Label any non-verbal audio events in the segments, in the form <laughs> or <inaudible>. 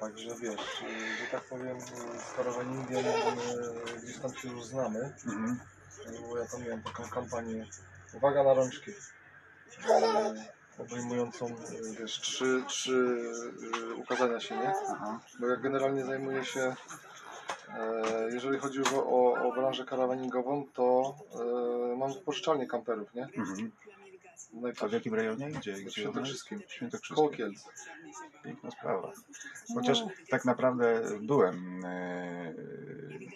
Także wiesz, że tak powiem, z karawaningiem y, gdzieś tam się już znamy, Mhm. bo ja tam miałem taką kampanię Uwaga na rączki, y, obejmującą, y, wiesz, trzy, trzy ukazania się, nie? Aha. Bo ja generalnie zajmuję się, e, jeżeli chodzi o, o, branżę karawaningową, to e, mam pożyczalnię kamperów, nie? Mhm. A w Najpierw jakim rejonie? Gdzie? w gdzie Świętokrzyskim. Świętokrzyskim. Koło. Piękna sprawa. Chociaż tak naprawdę byłem, e,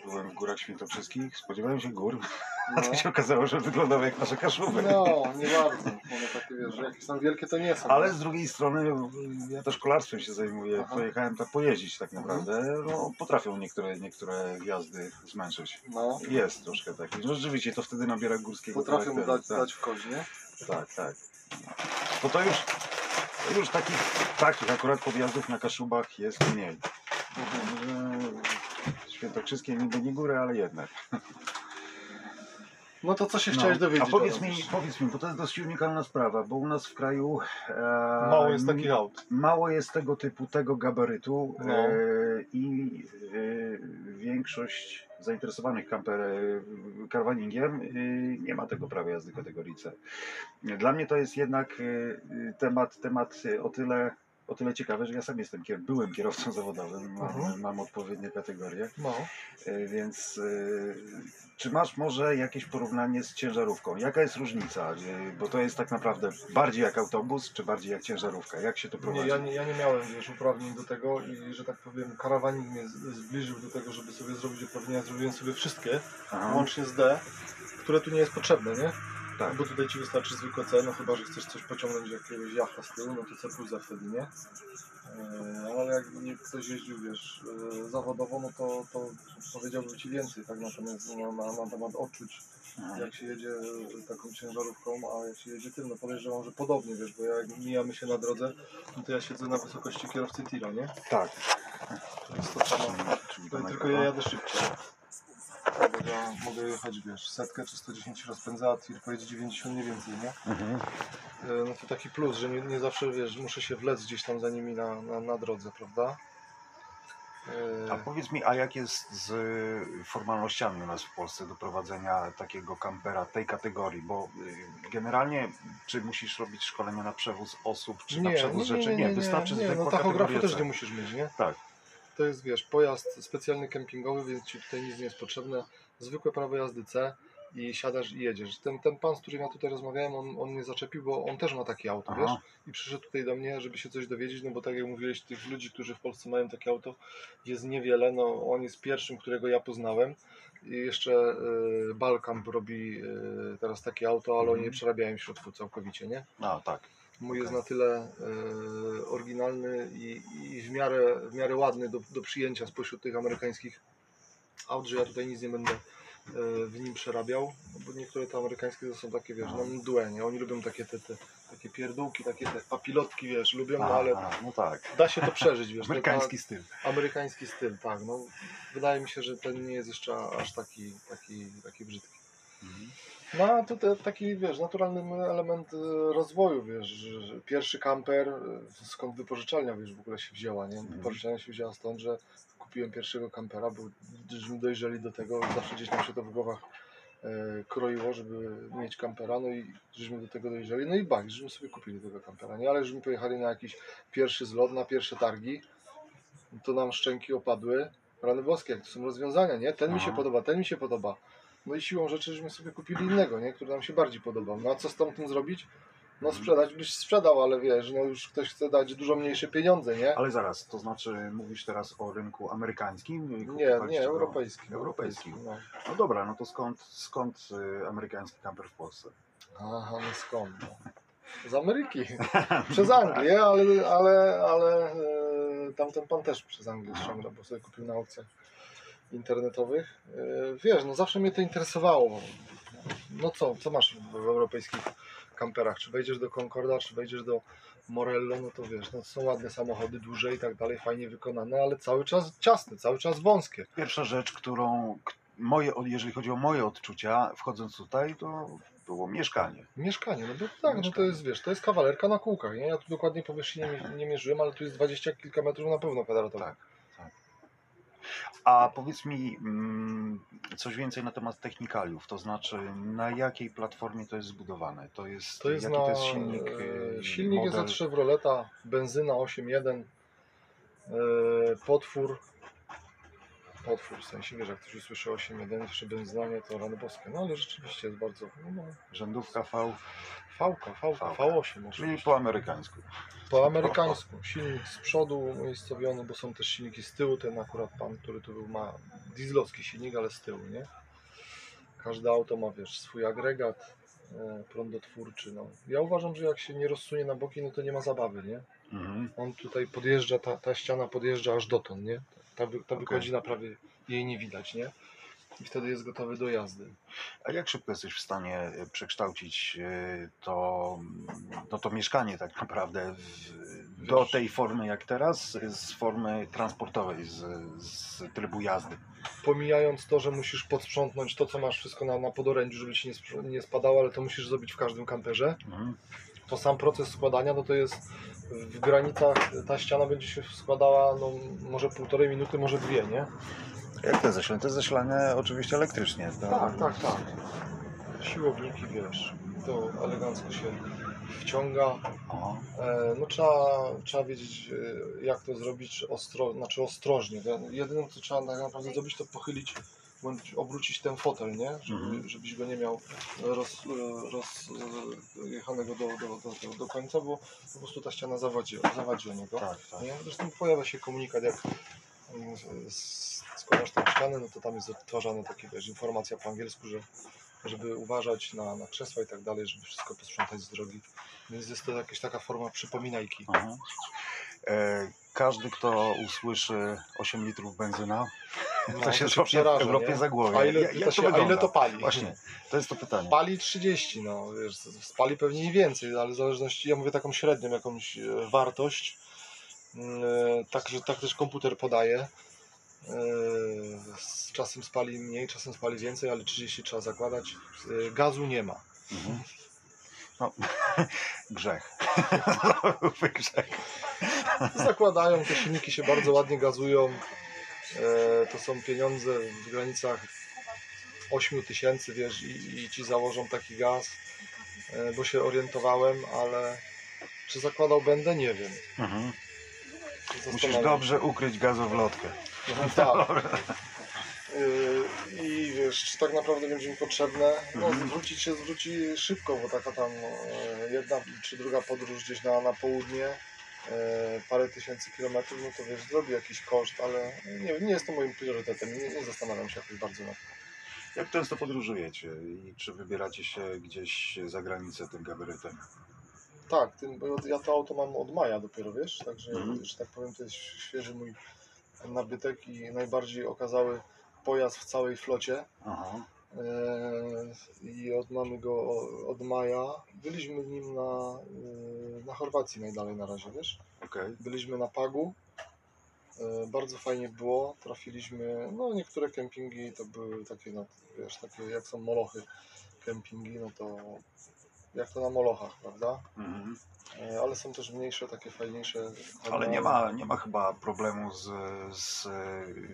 byłem w Górach Świętokrzyskich, spodziewałem się gór, <laughs> a No. to się okazało, że wyglądały jak nasze kaszuby. No, nie bardzo. One takie, wiesz, że jakieś tam wielkie to nie są. Ale z drugiej strony ja też kolarstwem się zajmuję. Aha. Pojechałem tak pojeździć tak naprawdę. No, potrafią niektóre, niektóre jazdy zmęczyć. No, Jest troszkę taki. No, rzeczywiście to wtedy nabiera górskiego potrafią charakteru. dać, tak, dać w kość, nie? Tak, tak. To to już, już takich, takich akurat podjazdów na Kaszubach jest mniej. Mhm. Świętokrzyskie niby nie góry, ale jednak. No to co się No, chciałeś dowiedzieć? A powiedz mi, powiedz mi, bo to jest dość unikalna sprawa, bo u nas w kraju e, Mało jest takich aut. mało jest tego typu, tego gabarytu No. e, i e, większość zainteresowanych kamper, karwaningiem e, nie ma tego prawa jazdy kategorii C. Dla mnie to jest jednak e, temat, temat o tyle o tyle ciekawy, że ja sam jestem, byłem kierowcą <laughs> zawodowym, mam, Mhm. mam odpowiednie kategorie. No. E, Więc e, czy masz może jakieś porównanie z ciężarówką? Jaka jest różnica? E, Bo to jest tak naprawdę bardziej jak autobus, czy bardziej jak ciężarówka? Jak się to Nie, prowadzi? ja, nie, ja nie miałem wiesz, uprawnień do tego i że tak powiem karawanik mnie zbliżył do tego, żeby sobie zrobić uprawnienia. Zrobiłem sobie wszystkie, Aha, łącznie z D, które tu nie jest potrzebne, nie? Tak. Bo tutaj ci wystarczy zwykłe C, no chyba, że chcesz coś pociągnąć jakiegoś jachta z tyłu, no to C plusa wtedy, nie? E, ale jak nie ktoś jeździł, wiesz, e, zawodowo, no to, to powiedziałbym ci więcej, tak natomiast na, na, na temat odczuć, Aha. jak się jedzie taką ciężarówką, a jak się jedzie tym, no podejrzewam, że podobnie, wiesz, bo jak mijamy się na drodze, no to ja siedzę na wysokości kierowcy tira, nie? Tak. To jest to samo. No tylko ja jadę szybciej. Mogę jechać, wiesz, setkę czy 110 rozpędza, a tir pojedzie 90 mniej więcej, nie? Mhm. E, No to taki plus, że nie, nie zawsze, wiesz, muszę się wlec gdzieś tam za nimi na, na, na drodze, prawda? E, A powiedz mi, a jak jest z y, formalnościami u nas w Polsce do prowadzenia takiego kampera tej kategorii? Bo y, generalnie, czy musisz robić szkolenia na przewóz osób, czy na przewóz rzeczy? Nie, wystarczy nie, zwykła no tachografu też nie musisz mieć, nie? Tak. To jest, wiesz, pojazd specjalny kempingowy, więc ci tutaj nic nie jest potrzebne. Zwykłe prawo jazdy C i siadasz i jedziesz. Ten, ten pan, z którym ja tutaj rozmawiałem, on, on mnie zaczepił, bo on też ma takie auto, Aha. wiesz? I przyszedł tutaj do mnie, żeby się coś dowiedzieć, no bo tak jak mówiłeś, tych ludzi, którzy w Polsce mają takie auto, jest niewiele. No, on jest pierwszym, którego ja poznałem. I jeszcze y, Balkamp robi y, teraz takie auto, ale oni Mhm. nie przerabiają w środku całkowicie, nie? A, tak. Mój jest na tyle e, oryginalny i, i w, miarę, w miarę ładny do, do przyjęcia spośród tych amerykańskich aut, że ja tutaj nic nie będę e, w nim przerabiał, bo niektóre te amerykańskie to są takie, wiesz, no mdłe, nie? Oni lubią takie te, te takie pierdółki, takie te papilotki, wiesz, lubią, no ale a, no tak. da się to przeżyć, wiesz. Amerykański styl. ta- amerykański styl, tak, no. Wydaje mi się, że ten nie jest jeszcze aż taki, taki, taki brzydki. Mhm. No a te, taki, wiesz, naturalny element e, rozwoju, wiesz, pierwszy kamper, e, skąd wypożyczalnia, wiesz, w ogóle się wzięła, nie? Wypożyczalnia się wzięła stąd, że kupiłem pierwszego kampera, bo żeśmy dojrzeli do tego, zawsze gdzieś nam się to w głowach e, kroiło, żeby mieć kampera, no i żeśmy do tego dojrzeli, no i bak, żeśmy sobie kupili tego kampera, nie? Ale żeśmy pojechali na jakiś pierwszy zlot, na pierwsze targi, to nam szczęki opadły, rany boskie, to są rozwiązania, nie? Ten mi się Aha. podoba, ten mi się podoba. No i siłą rzeczy, żeśmy sobie kupili innego, nie? Który nam się bardziej podobał. No a co z tamtym zrobić? No Mhm. sprzedać byś sprzedał, ale wiesz, no już ktoś chce dać dużo mniejsze pieniądze, nie? Ale zaraz, to znaczy mówisz teraz o rynku amerykańskim? Nie, nie, go- europejski. Europejski. No. No dobra, no to skąd, skąd y, amerykański kamper w Polsce? Aha, no skąd? No. Z Ameryki. <laughs> Przez Anglię, ale, ale, ale e, tamten pan też przez Anglię ściągnął, bo sobie kupił na aukcjach internetowych. E, wiesz, no zawsze mnie to interesowało. No co, co masz w, w europejskich kamperach? Czy wejdziesz do Concorda, czy wejdziesz do Morello, no to wiesz, no są ładne samochody, duże i tak dalej, fajnie wykonane, ale cały czas ciasne, cały czas wąskie. Pierwsza rzecz, którą moje, jeżeli chodzi o moje odczucia, wchodząc tutaj, to, było mieszkanie. Mieszkanie, no bo tak, no to Mieszkanie. jest, wiesz, to jest kawalerka na kółkach, nie? Ja tu dokładnie powierzchni nie, nie mierzyłem, ale tu jest dwadzieścia kilka metrów na pewno kwadratowych. Tak. A powiedz mi mm, coś więcej na temat technikaliów, to znaczy na jakiej platformie to jest zbudowane? To jest, To jest jaki na, to jest silnik? e, e, silnik jest model? od Chevroleta, benzyna 8.1, e, potwór, potwór, w sensie, wiesz, jak ktoś usłyszy 8.1, jeszcze benzyna, nie, to rany boskie, no ale rzeczywiście jest bardzo, no, Rzędówka V, V-ka, V-ka. V8 czyli oczywiście. po amerykańsku. Po amerykańsku. Silnik z przodu umiejscowiony, bo są też silniki z tyłu. Ten akurat pan, który tu był, ma dieslowski silnik, ale z tyłu, nie? Każde auto ma, wiesz, swój agregat e, prądotwórczy. No. Ja uważam, że jak się nie rozsunie na boki, no to nie ma zabawy, nie? Mhm. On tutaj podjeżdża, ta, ta ściana podjeżdża aż dotąd, nie? Ta, wy, ta na prawie, jej nie widać, nie? I wtedy jest gotowy do jazdy. A jak szybko jesteś w stanie e, przekształcić e, to, no to mieszkanie tak naprawdę w, do tej formy jak teraz, z formy transportowej, z, z trybu jazdy? pomijając to, że musisz podsprzątnąć to, co masz wszystko na, na podorędziu, żeby ci nie, nie spadało, ale to musisz zrobić w każdym kamperze. Mhm. To sam proces składania, no to jest w granicach, ta ściana będzie się składała, no może półtorej minuty, może dwie, nie? Jak to jest zasilane? To jest zasilane oczywiście elektrycznie. To... Tak, tak, tak. Siłowniki, wiesz, to elegancko się wciąga. E, No trzeba, trzeba wiedzieć, e, jak to zrobić, ostro, znaczy ostrożnie. Jedyne, co trzeba tak naprawdę zrobić, to pochylić, bądź obrócić ten fotel, nie? Żeby, Mhm. żebyś go nie miał roz, rozjechanego do, do, do, do, do końca, bo po prostu ta ściana zawadzi, zawadzi o niego. tak, tak. Nie? Zresztą pojawia się komunikat, jak mm, składasz tą ścianę, no to tam jest odtwarzana taka wiesz, informacja po angielsku, że żeby uważać na, na krzesła i tak dalej, żeby wszystko posprzątać z drogi. Więc jest to jakaś taka forma przypominajki. Aha. E, każdy, kto usłyszy 8 litrów benzyna, No, to się złapie w Europie nie? za głowę. A ile, Jak- to się, to a ile to pali? Właśnie, to jest to pytanie. Pali 30, no wiesz, spali pewnie i więcej, ale w zależności, ja mówię taką średnią jakąś e, wartość. Mm, e, Tak, że tak też komputer podaje. E, Z czasem spali mniej, czasem spali więcej, ale 30 trzeba zakładać. Gazu nie ma. Mhm. No, <laughs> grzech. <laughs> <laughs> Grzech. Zakładają, te silniki się bardzo ładnie gazują. E, To są pieniądze w granicach 8 tysięcy, wiesz, i, i ci założą taki gaz, e, bo się orientowałem, ale czy zakładał będę, nie wiem. Mhm. Musisz dobrze ukryć gazowlotkę. No, tak. <laughs> Y, I wiesz, czy tak naprawdę będzie mi potrzebne? No, Mhm. zwrócić się zwróci szybko, bo taka tam e, jedna czy druga podróż gdzieś na, na południe, e, parę tysięcy kilometrów, no to wiesz, zrobi jakiś koszt, ale nie, nie jest to moim priorytetem, nie, nie zastanawiam się jakoś bardzo na tym. Jak często podróżujecie i czy wybieracie się gdzieś za granicę tym gabarytem? Tak, tym, bo ja to auto mam od maja dopiero, wiesz, także, Mhm. że tak powiem, to jest świeży mój nabytek i najbardziej okazały pojazd w całej flocie. Aha. Eee, i od, mamy go od maja. Byliśmy nim na, yy, na Chorwacji najdalej na razie, wiesz? Okej. Byliśmy na Pagu. Eee, Bardzo fajnie było. Trafiliśmy, no niektóre kempingi to były takie, no, wiesz, takie jak są molochy kempingi, no to jak to na molochach, prawda? Mhm. Eee, Ale są też mniejsze, takie fajniejsze. Ale nie ma, nie ma chyba problemu z, z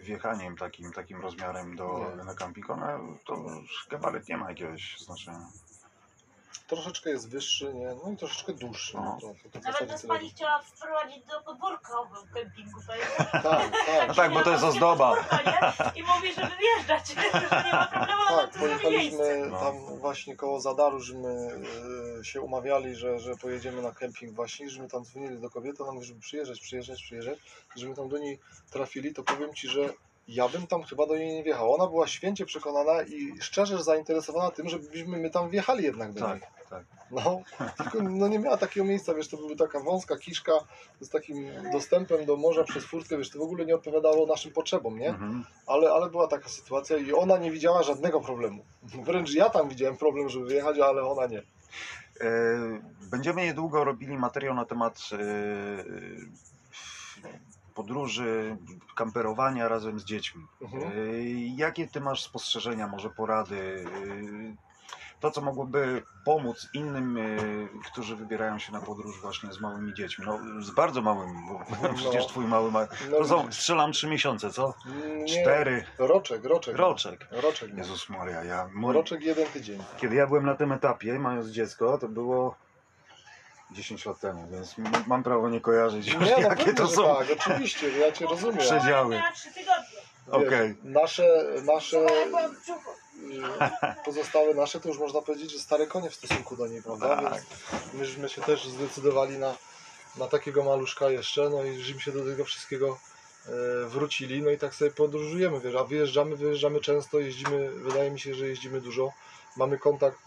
wjechaniem takim, takim rozmiarem do, Nie. na camping. One, to gabaryt nie ma jakiegoś znaczenia. Troszeczkę jest wyższy, nie? No i troszeczkę dłuższy. No, No. to, to, Nawet nas pani chciała wprowadzić do podwórka w kempingu, pamiętasz? Tak, tak. No tak, bo to jest ozdoba. Podwórko? I mówi, żeby wjeżdżać, <laughs> że nie ma problemu, Tak, miejsce. pojechaliśmy No. tam właśnie koło Zadaru, żeśmy e, się umawiali, że, że pojedziemy na kemping właśnie, żeśmy tam dzwonili do kobiety, ona mówi, żeby przyjeżdżać, przyjeżdżać, przyjeżdżać, żeśmy tam do niej trafili, to powiem Ci, że ja bym tam chyba do niej nie wjechał. Ona była święcie przekonana i szczerze zainteresowana tym, żebyśmy my tam wjechali jednak do niej. Tak, tak. No, tylko no nie miała takiego miejsca, wiesz, to była taka wąska kiszka z takim dostępem do morza przez furtkę, wiesz, to w ogóle nie odpowiadało naszym potrzebom, nie? Mhm. Ale, ale była taka sytuacja i ona nie widziała żadnego problemu. Wręcz ja tam widziałem problem, żeby wyjechać, ale ona nie. E, Będziemy niedługo robili materiał na temat e, podróży, kamperowania razem z dziećmi. Mhm. E, Jakie ty masz spostrzeżenia, może porady? E, to, co mogłoby pomóc innym, y, którzy wybierają się na podróż właśnie z małymi dziećmi. No, z bardzo małymi, bo <laughs> No. przecież twój mały ma... No, są, strzelam trzy miesiące, co? nie, Cztery. Roczek, roczek. Roczek. Roczek. Jezus Maria, ja... Mój, Roczek jeden tydzień. kiedy ja byłem na tym etapie, mając dziecko, to było 10 lat temu, więc m- mam prawo nie kojarzyć już, Nie, no <laughs> jakie to są tak, oczywiście, ja cię rozumiem. Przed- Przedziały. Miała trzy tygodnie. Wiesz, Okej. Nasze, nasze Bo ja byłam w brzuchu. y, pozostałe nasze, to już można powiedzieć, że stare konie w stosunku do niej, prawda? Tak. Więc myśmy się też zdecydowali na, na takiego maluszka jeszcze, no i żeśmy się do tego wszystkiego e, wrócili, no i tak sobie podróżujemy, wiesz, a wyjeżdżamy, wyjeżdżamy często, jeździmy, wydaje mi się, że jeździmy dużo, mamy kontakt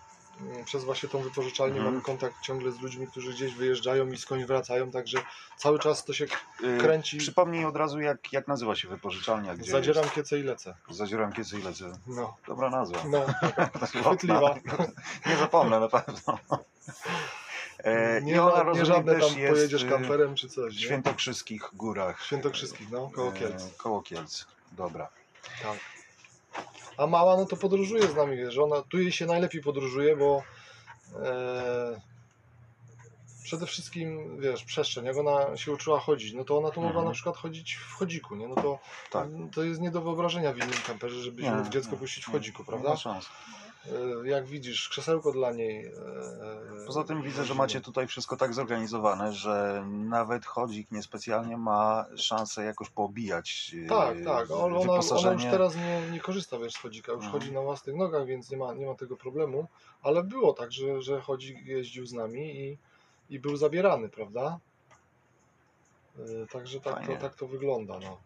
przez właśnie tą wypożyczalnię, Mhm. mamy kontakt ciągle z ludźmi, którzy gdzieś wyjeżdżają i skądś wracają, także cały czas to się Y, kręci. Przypomnij od razu, jak, jak nazywa się wypożyczalnia, gdzie zadzieram kiece i lecę. jest? Zadzieram kiece i lecę. No, Dobra nazwa. no, <laughs> <laughs> chwytliwa. <laughs> Nie zapomnę na pewno. E, Nie, I ona nie żadne tam jest pojedziesz y, kamperem czy coś, w? Świętokrzyskich górach. Świętokrzyskich, no, koło Kielc. E, koło Kielc. Dobra. Tak. A mała, no to podróżuje z nami, wiesz, ona, tu jej się najlepiej podróżuje, bo e, przede wszystkim, wiesz, przestrzeń, jak ona się uczyła chodzić, no to ona tu mogła Mhm. na przykład chodzić w chodziku, nie? No to, Tak. to jest nie do wyobrażenia w innym kamperze, żeby Nie, dziecko nie, puścić w nie, chodziku, Nie prawda? ma szans. E, jak widzisz, krzesełko dla niej. e, Poza tym widzę, że macie tutaj wszystko tak zorganizowane, że nawet chodzik niespecjalnie ma szansę jakoś poobijać e, Tak, tak, ona, ona już teraz nie, nie korzysta wiesz, z chodzika, już Mhm. chodzi na własnych nogach, więc nie ma, nie ma tego problemu, ale było tak, że, że chodzik jeździł z nami i, i był zabierany, prawda? Także tak to, tak to wygląda, no.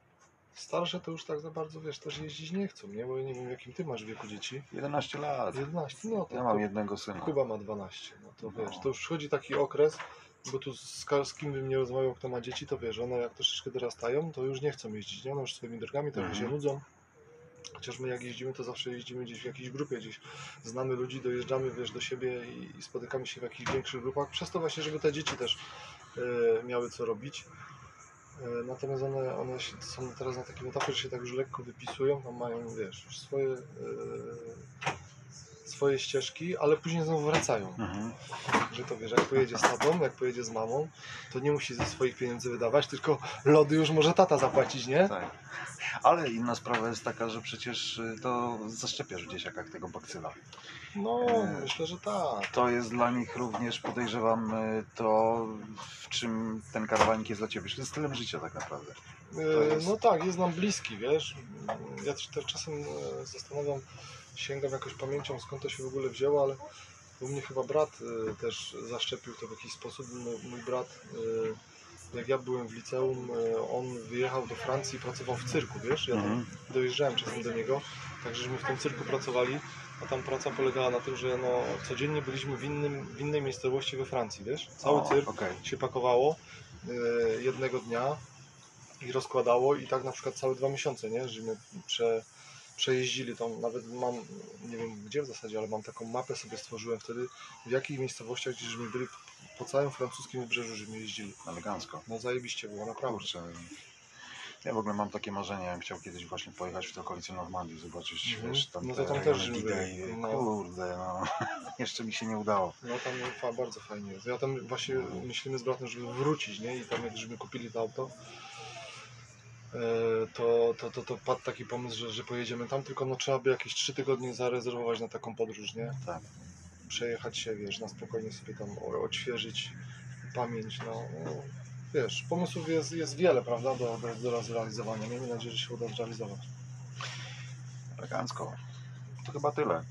Starsze to już tak za bardzo, wiesz, też jeździć nie chcą, nie? Bo ja nie wiem, jakim ty masz wieku dzieci. 11 lat. 11, no to, Ja mam to jednego syna. Kuba ma 12, no to No. wiesz, to już wchodzi taki okres, bo tu z, z kim bym nie rozmawiał, kto ma dzieci, to wiesz, one jak troszeczkę dorastają, to już nie chcą jeździć, nie? One już swoimi drogami trochę Mhm. się nudzą. Chociaż my jak jeździmy, to zawsze jeździmy gdzieś w jakiejś grupie, gdzieś znamy ludzi, dojeżdżamy, wiesz, do siebie i, i spotykamy się w jakichś większych grupach, przez to właśnie, żeby te dzieci też e, miały co robić. E, Natomiast one, one są teraz na takim etapie, że się tak już lekko wypisują, tam mają, wiesz, swoje, e, swoje ścieżki, ale później znowu wracają Mhm. że to wiesz, jak pojedzie z tatą, jak pojedzie z mamą, to nie musi ze swoich pieniędzy wydawać, tylko lody już może tata zapłacić, nie? Tak. Ale inna sprawa jest taka, że przecież y, to zaszczepiasz w dzieciakach tego bakcyla. No, E, myślę, że tak. To jest dla nich również, podejrzewam, y, to w czym ten karawanik jest dla Ciebie. To jest stylem życia tak naprawdę. E, jest- No tak, jest nam bliski, wiesz. Ja też, też czasem e, zastanawiam, sięgam jakoś pamięcią, skąd to się w ogóle wzięło, ale u mnie chyba brat e, też zaszczepił to w jakiś sposób. Mój, mój brat, e, jak ja byłem w liceum, e, on wyjechał do Francji i pracował w cyrku, wiesz? Ja tam Mhm. dojeżdżałem czasem do niego, także żeśmy w tym cyrku pracowali, a tam praca polegała na tym, że no, codziennie byliśmy w, innym, w innej miejscowości we Francji, wiesz? Cały O, cyrk okej. się pakowało e, jednego dnia i rozkładało i tak na przykład całe dwa miesiące, nie? Żeśmy prze, przejeździli tą, nawet mam, nie wiem gdzie w zasadzie, ale mam taką mapę sobie stworzyłem wtedy, w jakich miejscowościach, gdzie żeśmy byli po całym francuskim wybrzeżu, żeśmy jeździli. Elegancko. No zajebiście było, naprawdę. Kurczę. Ja w ogóle mam takie marzenie, ja bym chciał kiedyś właśnie pojechać w te okolice Normandii, zobaczyć, Mhm. wiesz, tam No to tam też rejony żeśmy Didę byli. i No. kurde, no, <laughs> jeszcze mi się nie udało. No tam fa, bardzo fajnie jest. Ja tam właśnie myślimy z bratem, żeby wrócić, nie? I tam jak żeśmy kupili to auto, to, to, to, to padł taki pomysł, że, że pojedziemy tam, tylko no trzeba by jakieś trzy tygodnie zarezerwować na taką podróż, nie? Tak. Przejechać się, wiesz, na spokojnie sobie tam odświeżyć pamięć, no. no wiesz, pomysłów jest, jest wiele, prawda, do, do, do zrealizowania. Miejmy nadzieję, że się uda zrealizować. Elegancko. To chyba tyle.